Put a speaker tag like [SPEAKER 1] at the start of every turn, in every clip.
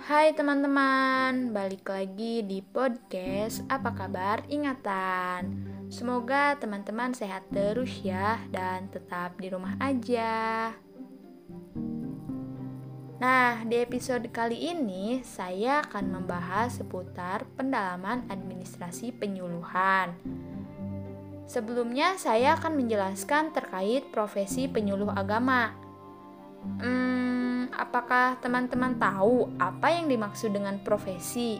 [SPEAKER 1] Hai teman-teman, balik lagi di podcast Apa kabar ingatan? Semoga teman-teman sehat terus ya dan tetap di rumah aja. Nah, di episode kali ini saya akan membahas seputar pendalaman administrasi penyuluhan. Sebelumnya, saya akan menjelaskan terkait profesi penyuluh agama. Hmm, apakah teman-teman tahu apa yang dimaksud dengan profesi?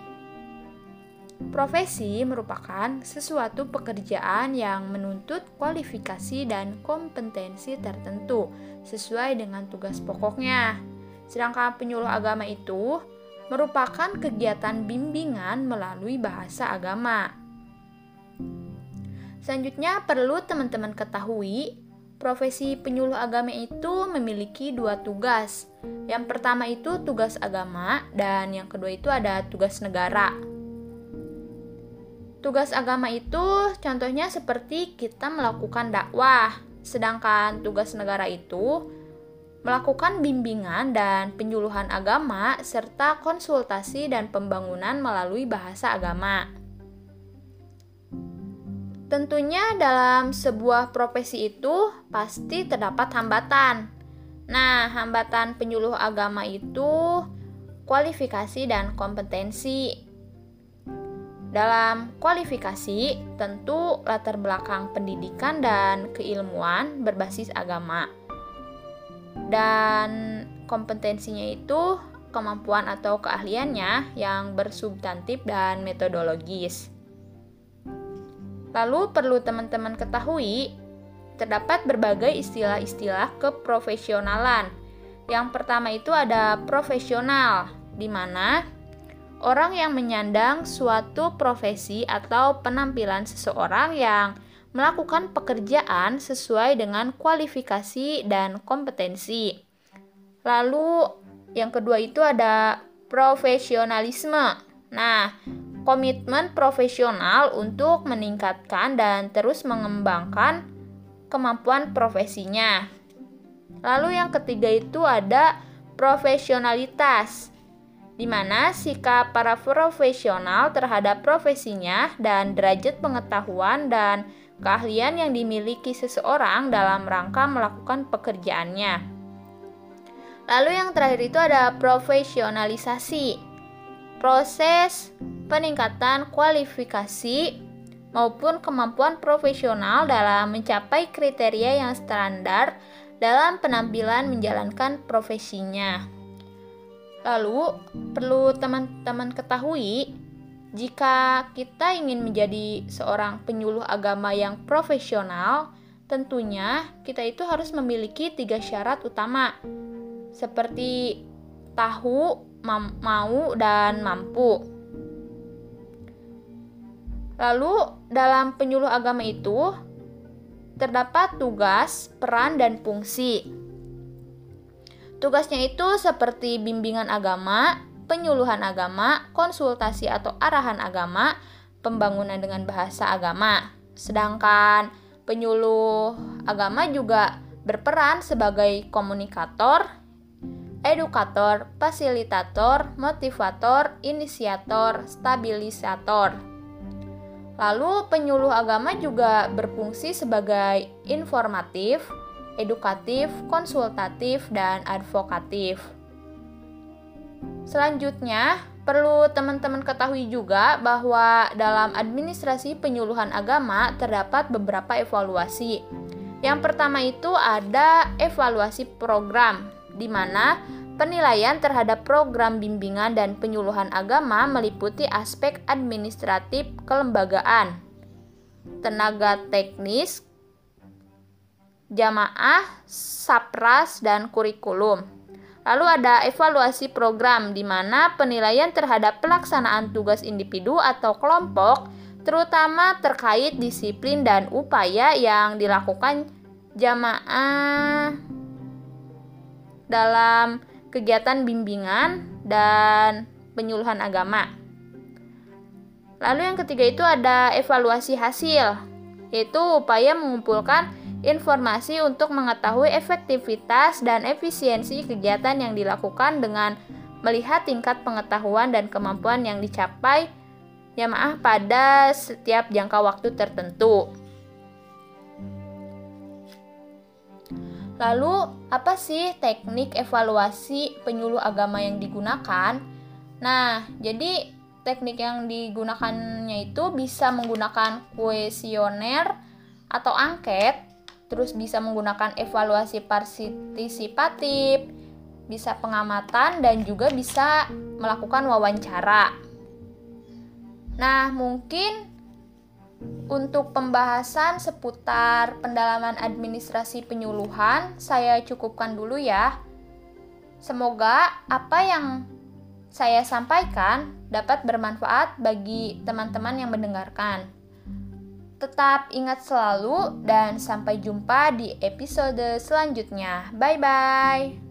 [SPEAKER 1] Profesi merupakan sesuatu pekerjaan yang menuntut kualifikasi dan kompetensi tertentu sesuai dengan tugas pokoknya. Sedangkan penyuluh agama itu merupakan kegiatan bimbingan melalui bahasa agama. Selanjutnya perlu teman-teman ketahui, profesi penyuluh agama itu memiliki dua tugas. Yang pertama itu tugas agama dan yang kedua itu ada tugas negara. Tugas agama itu contohnya seperti kita melakukan dakwah, sedangkan tugas negara itu melakukan bimbingan dan penyuluhan agama, serta konsultasi dan pembangunan melalui bahasa agama. Tentunya, dalam sebuah profesi itu pasti terdapat hambatan. Nah, hambatan penyuluh agama itu kualifikasi dan kompetensi. Dalam kualifikasi, tentu latar belakang pendidikan dan keilmuan berbasis agama dan kompetensinya itu kemampuan atau keahliannya yang bersubstantif dan metodologis. Lalu perlu teman-teman ketahui, terdapat berbagai istilah-istilah keprofesionalan. Yang pertama itu ada profesional, di mana orang yang menyandang suatu profesi atau penampilan seseorang yang melakukan pekerjaan sesuai dengan kualifikasi dan kompetensi. Lalu yang kedua itu ada profesionalisme. Nah, komitmen profesional untuk meningkatkan dan terus mengembangkan kemampuan profesinya. Lalu yang ketiga itu ada profesionalitas di mana sikap para profesional terhadap profesinya dan derajat pengetahuan dan keahlian yang dimiliki seseorang dalam rangka melakukan pekerjaannya. Lalu yang terakhir itu ada profesionalisasi. Proses peningkatan kualifikasi maupun kemampuan profesional dalam mencapai kriteria yang standar dalam penampilan menjalankan profesinya. Lalu, perlu teman-teman ketahui jika kita ingin menjadi seorang penyuluh agama yang profesional, tentunya kita itu harus memiliki tiga syarat utama, seperti tahu, mau, dan mampu. Lalu, dalam penyuluh agama itu terdapat tugas, peran, dan fungsi. Tugasnya itu seperti bimbingan agama, penyuluhan agama, konsultasi atau arahan agama, pembangunan dengan bahasa agama. Sedangkan penyuluh agama juga berperan sebagai komunikator, edukator, fasilitator, motivator, inisiator, stabilisator. Lalu penyuluh agama juga berfungsi sebagai informatif, edukatif, konsultatif, dan advokatif. Selanjutnya, perlu teman-teman ketahui juga bahwa dalam administrasi penyuluhan agama terdapat beberapa evaluasi. Yang pertama itu ada evaluasi program, di mana penilaian terhadap program bimbingan dan penyuluhan agama meliputi aspek administratif kelembagaan, tenaga teknis, jamaah, sapras, dan kurikulum. Lalu ada evaluasi program di mana penilaian terhadap pelaksanaan tugas individu atau kelompok terutama terkait disiplin dan upaya yang dilakukan jamaah dalam kegiatan bimbingan dan penyuluhan agama. Lalu yang ketiga itu ada evaluasi hasil, yaitu upaya mengumpulkan informasi untuk mengetahui efektivitas dan efisiensi kegiatan yang dilakukan dengan melihat tingkat pengetahuan dan kemampuan yang dicapai maaf pada setiap jangka waktu tertentu. Lalu, apa sih teknik evaluasi penyuluh agama yang digunakan? Nah, jadi teknik yang digunakannya itu bisa menggunakan kuesioner atau angket, terus bisa menggunakan evaluasi partisipatif, bisa pengamatan dan juga bisa melakukan wawancara. Nah, mungkin untuk pembahasan seputar pendalaman administrasi penyuluhan, saya cukupkan dulu ya. Semoga apa yang saya sampaikan dapat bermanfaat bagi teman-teman yang mendengarkan. Tetap ingat selalu, dan sampai jumpa di episode selanjutnya. Bye bye.